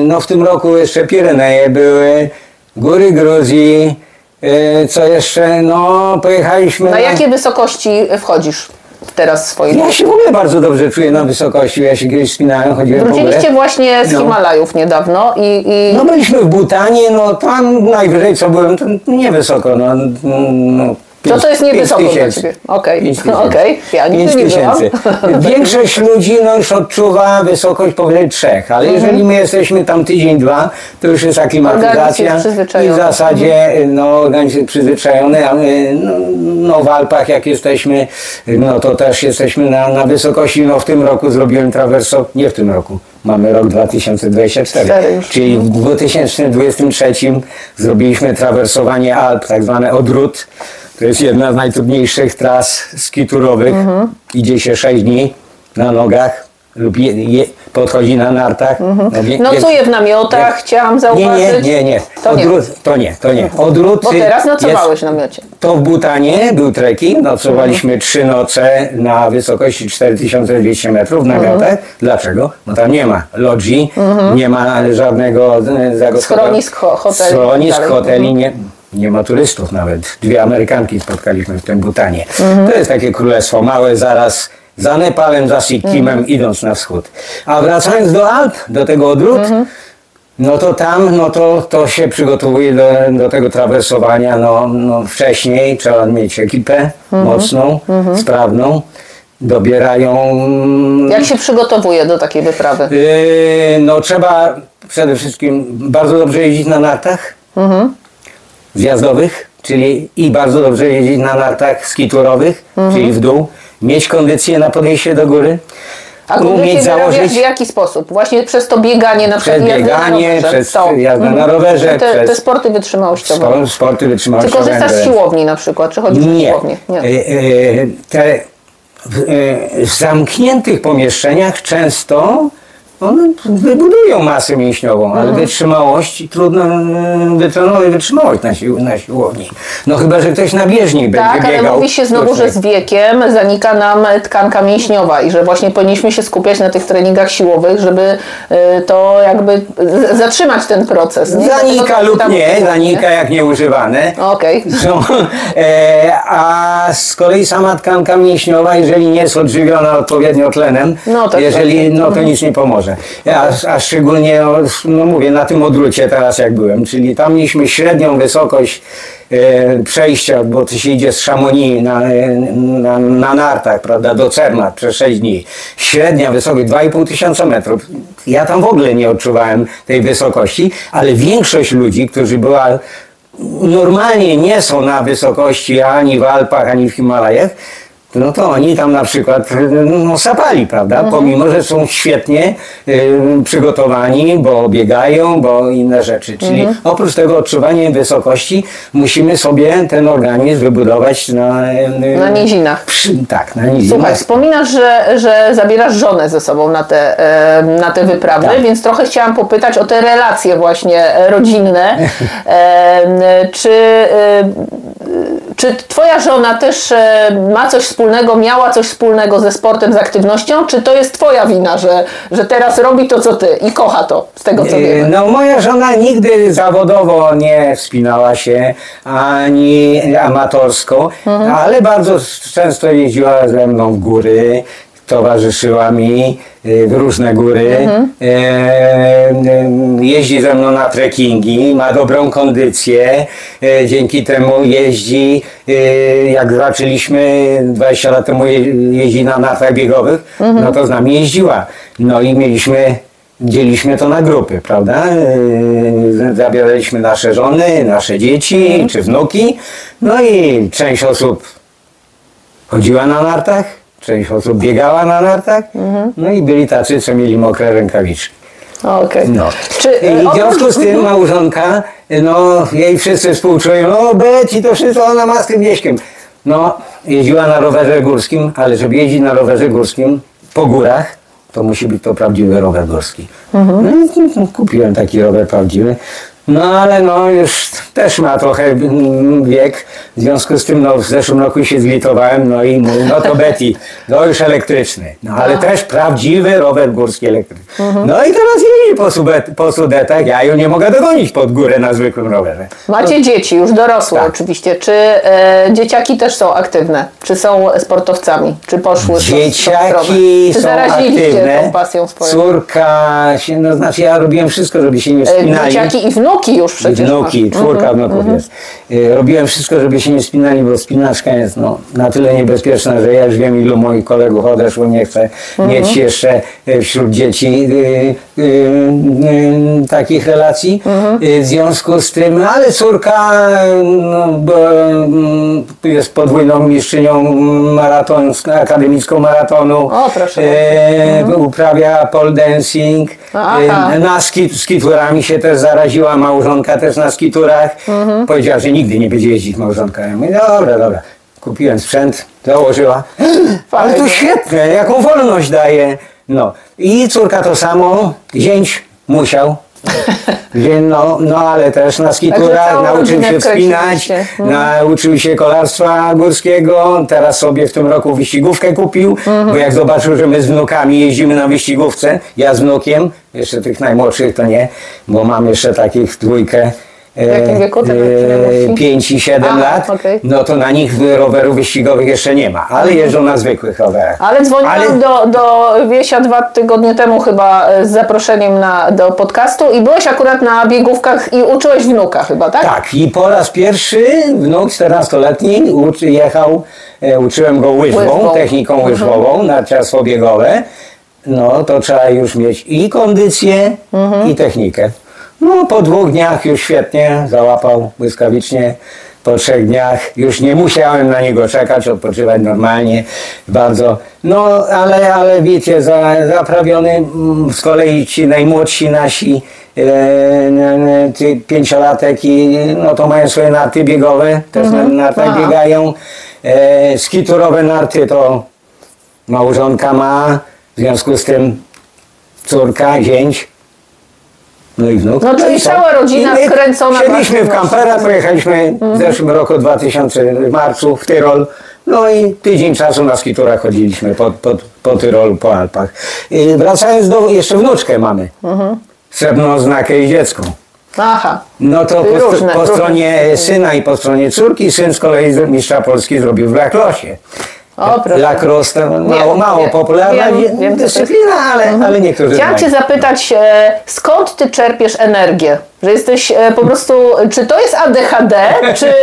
no w tym roku jeszcze Pireneje były, góry Gruzji. E, co jeszcze? No pojechaliśmy. Na jakie wysokości wchodzisz teraz swojej Ja się w ogóle bardzo dobrze czuję na wysokości. Ja się kiedyś spinałem, chodziłem Wróciliście właśnie z No. Himalajów niedawno i, i No byliśmy w Butanie, no tam najwyżej co byłem, to niewysoko, no, no To to jest niewysoko dla tysięcy. ciebie. Okej. *laughs* Okej. Ja nigdy nie byłam. tysięcy. Większość ludzi no, już odczuwa wysokość powyżej trzech, ale Mhm. jeżeli my jesteśmy tam tydzień, dwa, to już jest aklimatyzacja i w zasadzie no, organizm jest przyzwyczajony, a my no, no, w Alpach jak jesteśmy, no to też jesteśmy na, na wysokości, no w tym roku zrobiłem trawerso, nie w tym roku, mamy rok 2024, Cztery już. czyli w 2023 zrobiliśmy trawersowanie Alp, tak zwane odwrót. To jest jedna z najtrudniejszych tras skiturowych. Mhm. Idzie się 6 dni na nogach lub je, je, podchodzi na nartach. No, wie- Nocuje w namiotach, chciałam nie, zauważyć. nie, nie, nie. To nie. To nie, to nie. Odwrót Bo teraz nocowałeś w namiocie. to w Butanie był trekking, nocowaliśmy trzy noce na wysokości 4200 metrów w namiotach. Dlaczego? Bo tam nie ma lodzi, nie ma żadnego zagospodarowania. Schronisk, ho- hoteli Schronisk, tak dalej. hoteli, nie, nie ma turystów nawet. Dwie Amerykanki spotkaliśmy w tym Butanie. To jest takie królestwo małe zaraz za Nepalem, za Sikkimem, idąc na wschód. A wracając do Alp, do tego odwrót, no to tam, no to, to się przygotowuje do, do tego trawersowania, no, no wcześniej trzeba mieć ekipę mocną, sprawną, dobierają, Jak się przygotowuje do takiej wyprawy? yy, no trzeba przede wszystkim bardzo dobrze jeździć na nartach zjazdowych, czyli i bardzo dobrze jeździć na nartach skiturowych, czyli w dół, mieć kondycję na podejście do góry, A umieć wyrabiasz założyć w jaki sposób? Właśnie przez to bieganie na przykład przez na bieganie, rowerze. przez To. jazdę na rowerze, Te, te przez sporty wytrzymałościowe. spor- sporty Czy wytrzymałościowe. korzystasz z siłowni na przykład? Czy chodzisz na siłownię? Nie. E, e, Te, w, e, w zamkniętych pomieszczeniach często one wybudują masę mięśniową, ale Mhm. wytrzymałość trudno e, wytrenować wytrzymałość na, sił, na siłowni. No chyba, że ktoś na bieżni będzie Tak, ale biegał. mówi się znowu, że z wiekiem zanika nam tkanka mięśniowa i że właśnie powinniśmy się skupiać na tych treningach siłowych, żeby y, to jakby zatrzymać ten proces. Nie? Zanika lub tam- nie, zanika jak nieużywane. Okej. No, e, a z kolei sama tkanka mięśniowa, jeżeli nie jest odżywiona odpowiednio tlenem, No, tak, jeżeli, tak. no to nic nie pomoże. A, a szczególnie, no, mówię, na tym odwrócie teraz jak byłem, czyli tam mieliśmy średnią wysokość e, przejścia, bo to się idzie z Chamonix na, e, na, na nartach, prawda, do Cermat przez 6 dni. Średnia wysokość 2,5 tysiąca metrów. Ja tam w ogóle nie odczuwałem tej wysokości, ale większość ludzi, którzy była normalnie nie są na wysokości ani w Alpach, ani w Himalajach, no to oni tam na przykład no, sapali, prawda? Pomimo, że są świetnie y, przygotowani, bo biegają, bo inne rzeczy. Czyli oprócz tego odczuwania wysokości musimy sobie ten organizm wybudować na... y, Na nizinach. Przy, tak, na nizinach. Słuchaj, wspominasz, że, że zabierasz żonę ze sobą na te, e, na te wyprawy, Tak. więc trochę chciałam popytać o te relacje właśnie rodzinne. *laughs* E, czy, e, czy twoja żona też e, ma coś wspólnego, miała coś wspólnego ze sportem, z aktywnością, czy to jest twoja wina, że, że teraz robi to, co ty i kocha to, z tego co E, wiemy? No moja żona nigdy zawodowo nie wspinała się, ani amatorsko, ale bardzo często jeździła ze mną w góry, towarzyszyła mi w różne góry, e, e, jeździ ze mną na trekkingi, ma dobrą kondycję, e, dzięki temu jeździ, jak zaczęliśmy 20 lat temu je- jeździć na nartach biegowych, no to z nami jeździła. No i mieliśmy Dzieliliśmy to na grupy, prawda? Zabieraliśmy nasze żony, nasze dzieci czy wnuki. No i część osób chodziła na nartach, część osób biegała na nartach. No i byli tacy, co mieli mokre rękawiczki. Okej. No. Czy, e, I w związku z tym małżonka, no jej wszyscy współczują, no Beci to wszystko ona ma z tym wieśkiem. No, jeździła na rowerze górskim, ale żeby jeździć na rowerze górskim po górach, to musi być to prawdziwy rower górski. No, i kupiłem taki rower prawdziwy. No ale no już też ma trochę mm, wiek, w związku z tym no, w zeszłym roku się zlitowałem, no i mówię, no to Betty, to już elektryczny, no ale też prawdziwy rower górski elektryczny. No i teraz jeździ po, subet, po Sudetach, ja ją nie mogę dogonić pod górę na zwykłym rowerze. Macie dzieci, już dorosłe Tak. oczywiście. Czy e, dzieciaki też są aktywne? Czy są sportowcami? Czy poszły Dzieciaki są aktywne, tą pasją swoją? córka, się, no znaczy ja robiłem wszystko, żeby się nie E, wspinali. Dzieciaki i wnuki już przecież wnuki, masz. czwórka wnuków jest. Y, Robiłem wszystko, żeby się nie spinali, bo spinaczka jest no, na tyle niebezpieczna, że ja już wiem, ilu moich kolegów odeszło, nie chcę mieć jeszcze y, wśród dzieci y, y, y, takich relacji. Y, W związku z tym, ale córka no, mm, jest podwójną mistrzynią maraton, akademicką maratonu. O, proszę E, Uprawia pole dancing. Aha. E, na skit, skiturami się też zaraziła, małżonka też na skiturach. Powiedziała, że nigdy nie będzie jeździć małżonka. Ja mówię, dobra, dobra. Kupiłem sprzęt, założyła. *gasps* Ale to świetne, jaką wolność daje. No. I córka to samo, zięć musiał. *laughs* No, no ale też na skiturach nauczył się wspinać, wkręciliście. nauczył się kolarstwa górskiego, teraz sobie w tym roku wyścigówkę kupił, bo jak zobaczył, że my z wnukami jeździmy na wyścigówce, ja z wnukiem, jeszcze tych najmłodszych to nie, bo mam jeszcze takich dwójkę. W jakim wieku te najmłodsi? 5 i 7 A, lat, okej. no to na nich rowerów wyścigowych jeszcze nie ma, ale jeżdżą na zwykłych rowerach. Ale dzwoniłam Ale- do, do Wiesia dwa tygodnie temu chyba e, z zaproszeniem na, do podcastu i byłeś akurat na biegówkach i uczyłeś wnuka chyba, tak? Tak, i po raz pierwszy wnuk 14-letni uczy, jechał, e, uczyłem go łyżwą, Łyżwą. techniką łyżwową, narciarstwo biegowe. No to trzeba już mieć i kondycję, i technikę. No po dwóch dniach już świetnie załapał błyskawicznie. Po trzech dniach już nie musiałem na niego czekać, odpoczywać normalnie, bardzo. No ale, ale wiecie, za, zaprawiony mm, z kolei ci najmłodsi nasi e, ty pięciolatek i no to mają swoje narty biegowe, też na nartach Aha. biegają. E, skiturowe narty to małżonka ma, w związku z tym córka, zięć, no i wnuk. No, czyli cała rodzina I my wkręcona w kampera, pojechaliśmy w zeszłym roku 2000 w marcu w Tyrol. No i tydzień czasu na skiturach chodziliśmy po, po, po Tyrolu, po Alpach. I wracając do, jeszcze wnuczkę mamy. Srebrną znakę i dziecko. Aha. No to po, różne, po różne. stronie syna i po stronie córki, syn z kolei mistrza Polski zrobił w lakrosie. O, proszę. Lacrosse to mało, Wiem, mało wiem, popularna wiem, wiem, dyscyplina, ale, ale niektórzy Chciałam Cię znają. zapytać, e, skąd Ty czerpiesz energię? Że jesteś e, po prostu, czy to jest ADHD, czy, e,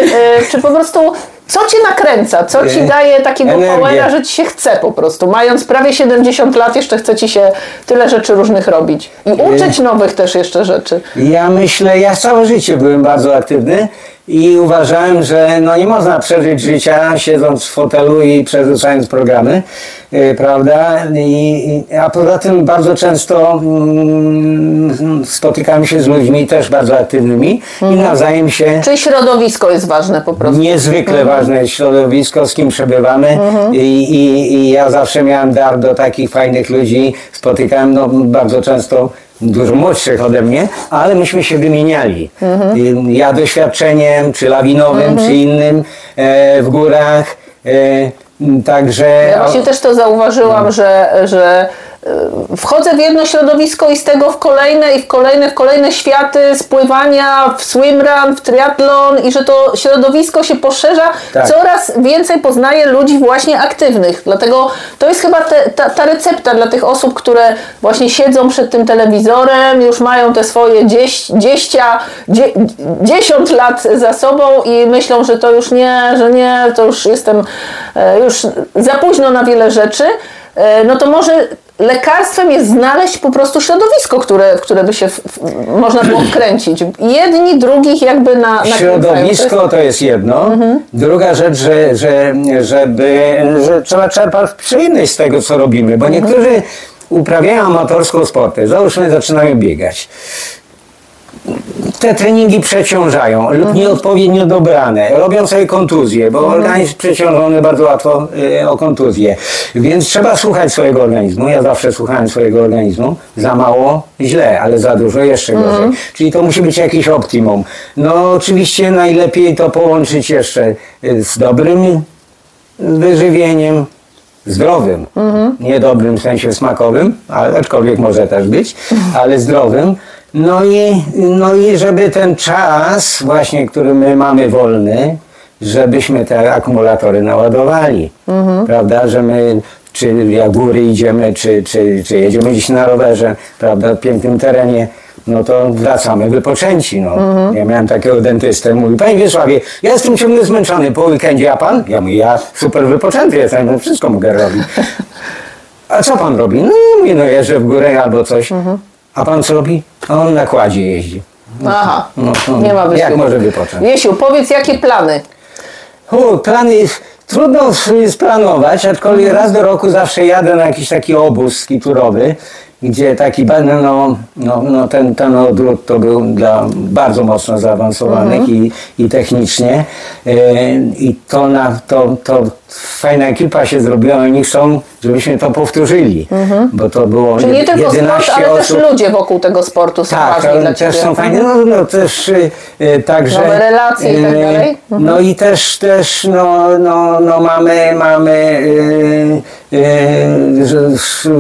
czy po prostu, co Cię nakręca? Co Ci daje takiego powera, że Ci się chce po prostu? Mając prawie 70 lat, jeszcze chce Ci się tyle rzeczy różnych robić. I uczyć nowych też jeszcze rzeczy. Ja myślę, ja całe życie byłem bardzo aktywny i uważałem, że no nie można przeżyć życia siedząc w fotelu i przerzucając programy, yy, prawda? I, a poza tym bardzo często mm, spotykałem się z ludźmi też bardzo aktywnymi i nawzajem się Czyli środowisko jest ważne po prostu. Niezwykle ważne jest środowisko, z kim przebywamy I, i, i ja zawsze miałem dar do takich fajnych ludzi. Spotykałem no, bardzo często dużo młodszych ode mnie, ale myśmy się wymieniali. I Ja doświadczeniem, czy lawinowym, czy innym e, w górach. E, także... Ja właśnie też to zauważyłam, że, że y, wchodzę w jedno środowisko i z tego w kolejne i w kolejne, w kolejne światy spływania, w swimrun, w triatlon i że to środowisko się poszerza. Tak. Coraz więcej poznaję ludzi właśnie aktywnych. Dlatego to jest chyba te, ta, ta recepta dla tych osób, które właśnie siedzą przed tym telewizorem, już mają te swoje dzieś, dzieścia, dzie, dziesiąt lat za sobą i myślą, że to już nie, że nie, to już jestem e, już za późno na wiele rzeczy. E, No to może lekarstwem jest znaleźć po prostu środowisko, które, w które by się w, w, można było *clears throat* wkręcić. Jedni, drugich jakby na, na Środowisko to jest jedno. Druga rzecz, że, że, żeby, że trzeba czerpać przyjemność z tego, co robimy, bo niektórzy uprawiają amatorską sporty, załóżmy zaczynają biegać. Te treningi przeciążają lub nieodpowiednio dobrane, robią sobie kontuzje, bo organizm przeciążony bardzo łatwo y, o kontuzję. Więc trzeba słuchać swojego organizmu. Ja zawsze słuchałem swojego organizmu. Za mało, źle, ale za dużo, jeszcze gorzej. Czyli to musi być jakieś optimum. No oczywiście najlepiej to połączyć jeszcze y, z dobrym wyżywieniem, zdrowym, nie dobrym w sensie smakowym, ale aczkolwiek może też być, *laughs* ale zdrowym. No i, no i żeby ten czas właśnie, który my mamy wolny, żebyśmy te akumulatory naładowali, prawda, że my czy jak góry idziemy, czy, czy, czy jedziemy gdzieś na rowerze, prawda, w pięknym terenie, no to wracamy wypoczęci. No. Ja miałem takiego dentystę, mówi, panie Wiesławie, ja jestem ciągle zmęczony po weekendzie, a pan? Ja mówię, ja super wypoczęty jestem, no wszystko mogę robić. *laughs* A co pan robi? No mówię, no jeżdżę w górę albo coś. A pan co robi? A on na kładzie jeździ. Aha, No, to nie ma wysiłku. jak może wypocząć? Wiesiu, powiedz jakie plany? U, plany trudno splanować, aczkolwiek raz do roku zawsze jadę na jakiś taki obóz skiturowy, gdzie taki no, no, no ten, ten odwrót to był dla bardzo mocno zaawansowanych i, i technicznie. E, I to, na, to, to fajna ekipa się zrobiła, oni chcą, żebyśmy to powtórzyli, bo to było Czyli nie tylko sport, 11 ale osób. też ludzie wokół tego sportu są Tak, ważni dla też Ciebie. są fajne, no, no też y, y, także... Nowe relacje i tak y, dalej? No i też, też no, no, no mamy, mamy y, y, y,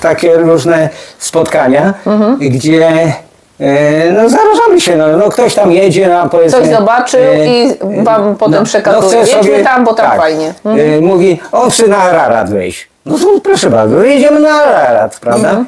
takie różne spotkania, Mhm. gdzie y, no, zarażamy się, no, no ktoś tam jedzie, no, powiedzmy... Coś zobaczył y, i wam potem przekazuje. chce Jedźmy tam, bo tam fajnie. Mhm. y, mówi, on chce na Ararat wejść. No to proszę bardzo, jedziemy na Ararat, prawda? Mhm.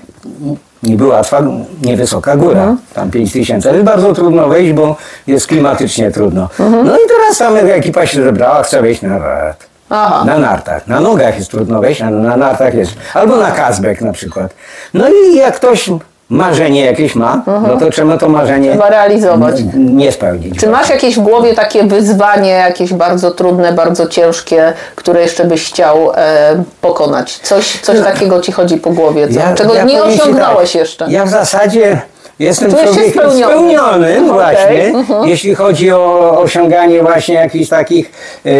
Niby łatwa, niewysoka góra, tam 5 tysięcy, ale bardzo trudno wejść, bo jest klimatycznie trudno. Mhm. No i teraz tam ekipa się zebrała, chce wejść na Ararat. Aha. Na nartach. Na nogach jest trudno wejść, a na nartach jest. Albo na Kazbek na przykład. No i jak ktoś marzenie jakieś ma, no to trzeba to marzenie Mhm. Trzeba realizować. n- nie spełnić. Czy masz jakieś w głowie takie wyzwanie, jakieś bardzo trudne, bardzo ciężkie, które jeszcze byś chciał e, pokonać? Coś, coś takiego ci chodzi po głowie, co, czego nie powiem ci osiągnąłeś tak, jeszcze? Ja w zasadzie jestem Czujesz się człowiekiem spełniony. spełnionym Okej, właśnie, mhm. jeśli chodzi o osiąganie właśnie jakichś takich y,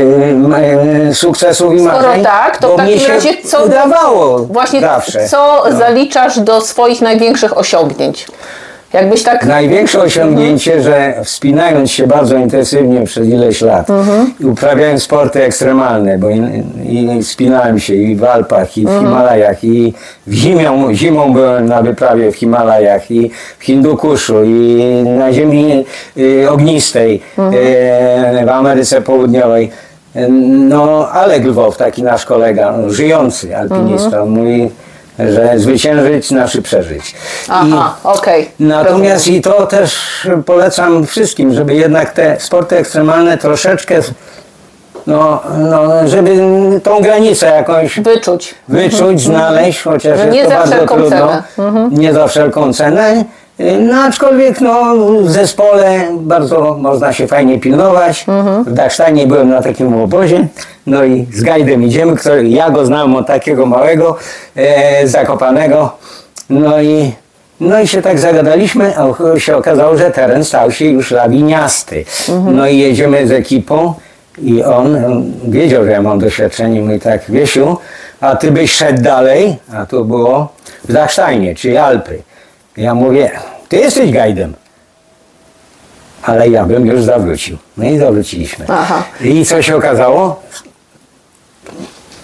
y, sukcesów i Skoro marzeń. tak, to w takim razie co- udawało Właśnie zawsze. co zaliczasz do swoich największych osiągnięć? Jakbyś tak... Największe osiągnięcie, Mhm. że wspinając się bardzo intensywnie przez ileś lat Mhm. i uprawiając sporty ekstremalne, bo i, i wspinałem się i w Alpach, i w Mhm. Himalajach, i w zimą, zimą byłem na wyprawie w Himalajach, i w Hindukuszu, i na ziemi y, ognistej, Mhm. y, w Ameryce Południowej. No, Alek Lwow, taki nasz kolega, no, żyjący alpinista, Mhm. Że zwyciężyć, znaczy przeżyć. Aha, okej. Natomiast i to też polecam wszystkim, żeby jednak te sporty ekstremalne troszeczkę, no, no żeby tą granicę jakąś Wyczuć. wyczuć, znaleźć, chociaż Że jest nie to za bardzo trudno. cenę. Nie za wszelką cenę. Y, No aczkolwiek no, w zespole bardzo można się fajnie pilnować. W Dachsteinie byłem na takim obozie, no i z gajdem idziemy, który, ja go znam od takiego małego, e, zakopanego. No i, no i się tak zagadaliśmy, a o- się okazało, że teren stał się już lawiniasty. No i jedziemy z ekipą i on em, wiedział, że ja mam doświadczenie, mówi tak, Wiesiu, a ty byś szedł dalej, a to było w Dachsteinie, czyli Alpy. Ja mówię, ty jesteś gajdem. Ale ja bym już zawrócił. No i zawróciliśmy. Aha. I co się okazało?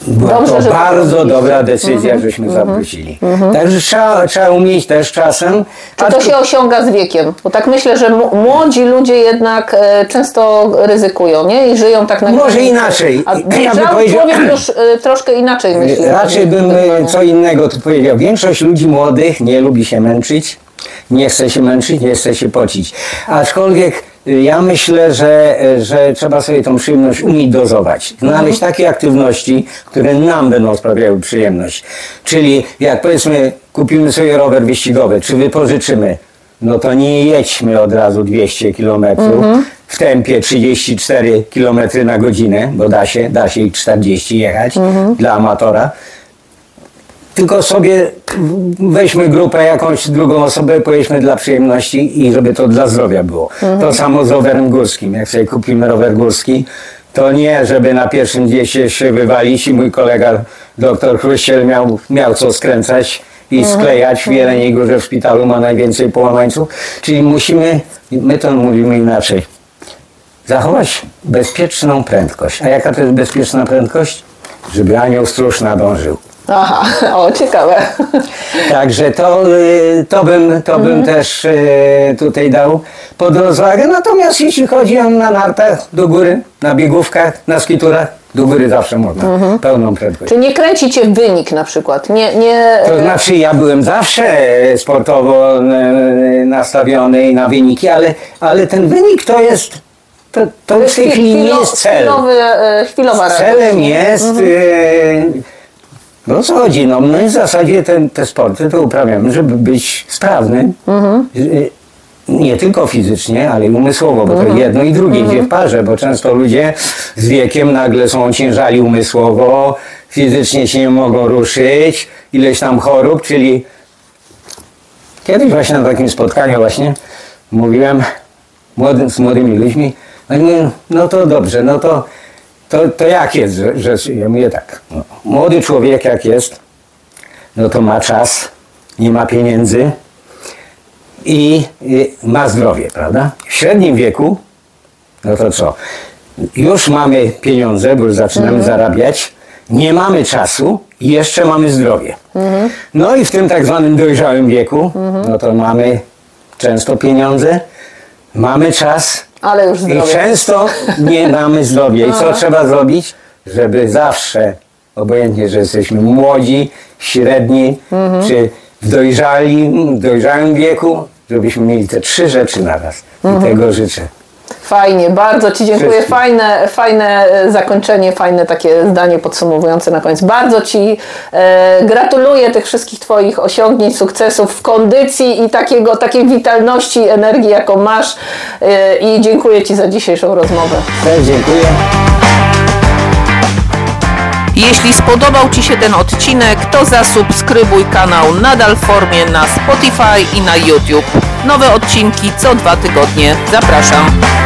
Była Dobrze, to że bardzo dobra decyzja, żeśmy zawrócili. Także trzeba, trzeba umieć też czasem. Czy to się osiąga z wiekiem? Bo tak myślę, że m- młodzi ludzie jednak e, często ryzykują, nie? I żyją tak na Może granicy. inaczej. A Ja bym dojrzały powiedział- człowiek już e, troszkę inaczej myśli. Raczej bym e, co innego tu powiedział. Większość ludzi młodych nie lubi się męczyć, nie chce się męczyć, nie chce się pocić. Aczkolwiek e, ja myślę, że, e, że trzeba sobie tą przyjemność umieć dozować. Znaleźć takie aktywności, które nam będą sprawiały przyjemność. Czyli jak powiedzmy kupimy sobie rower wyścigowy, czy wypożyczymy, no to nie jedźmy od razu 200 km w tempie 34 km na godzinę, bo da się, da się i 40 jechać dla amatora. Tylko sobie weźmy grupę, jakąś drugą osobę, pojedźmy dla przyjemności i żeby to dla zdrowia było. To samo z rowerem górskim. Jak sobie kupimy rower górski, to nie, żeby na pierwszym dnie się, się wywalić i mój kolega doktor Chruściel miał, miał co skręcać i sklejać w Jeleniej Górze w szpitalu ma najwięcej połamańców. Czyli musimy, my to mówimy inaczej, zachować bezpieczną prędkość. A jaka to jest bezpieczna prędkość? Żeby anioł stróż nadążył. Aha, o ciekawe. Także to, y, to bym, to bym też y, tutaj dał pod rozwagę. Natomiast jeśli chodzi o na nartach do góry, na biegówkach, na skiturach, do góry zawsze można. Pełną prędkość. Czy nie kręci cię wynik na przykład? Nie, nie, To znaczy ja byłem zawsze sportowo y, nastawiony i na wyniki, ale, ale ten wynik to jest, to, to w tej chwili nie jest cel. Chwilowy, chwilowa. Celem jest. e, No co chodzi? No my w zasadzie ten, te sporty to uprawiamy, żeby być sprawnym. E, Nie tylko fizycznie, ale i umysłowo, bo to jedno i drugie idzie w parze, bo często ludzie z wiekiem nagle są ociężali umysłowo, fizycznie się nie mogą ruszyć, ileś tam chorób, czyli kiedyś właśnie na takim spotkaniu właśnie mówiłem młodym, z młodymi ludźmi, no, no to dobrze, no to, to, to jak jest, że, że ja mówię tak, no, młody człowiek jak jest, no to ma czas, nie ma pieniędzy i, i ma zdrowie, prawda? W średnim wieku, no to co? Już mamy pieniądze, bo już zaczynamy zarabiać, nie mamy czasu i jeszcze mamy zdrowie. No i w tym tak zwanym dojrzałym wieku, no to mamy często pieniądze, mamy czas, Ale już i zdrowie. często nie mamy zdrowia. I co trzeba zrobić? Żeby zawsze, obojętnie, że jesteśmy młodzi, średni, Mhm. czy w dojrzali, w dojrzałym wieku, żebyśmy mieli te trzy rzeczy naraz. I Mhm. tego życzę. Fajnie, bardzo Ci dziękuję. Wszystkim. Fajne, fajne e, zakończenie, fajne takie zdanie podsumowujące na koniec. Bardzo Ci e, gratuluję tych wszystkich Twoich osiągnięć, sukcesów w kondycji i takiego, takiej witalności, energii, jaką masz. E, I dziękuję Ci za dzisiejszą rozmowę. Też dziękuję. Jeśli spodobał Ci się ten odcinek, to zasubskrybuj kanał Nadal w formie na Spotify i na YouTube. Nowe odcinki co dwa tygodnie. Zapraszam.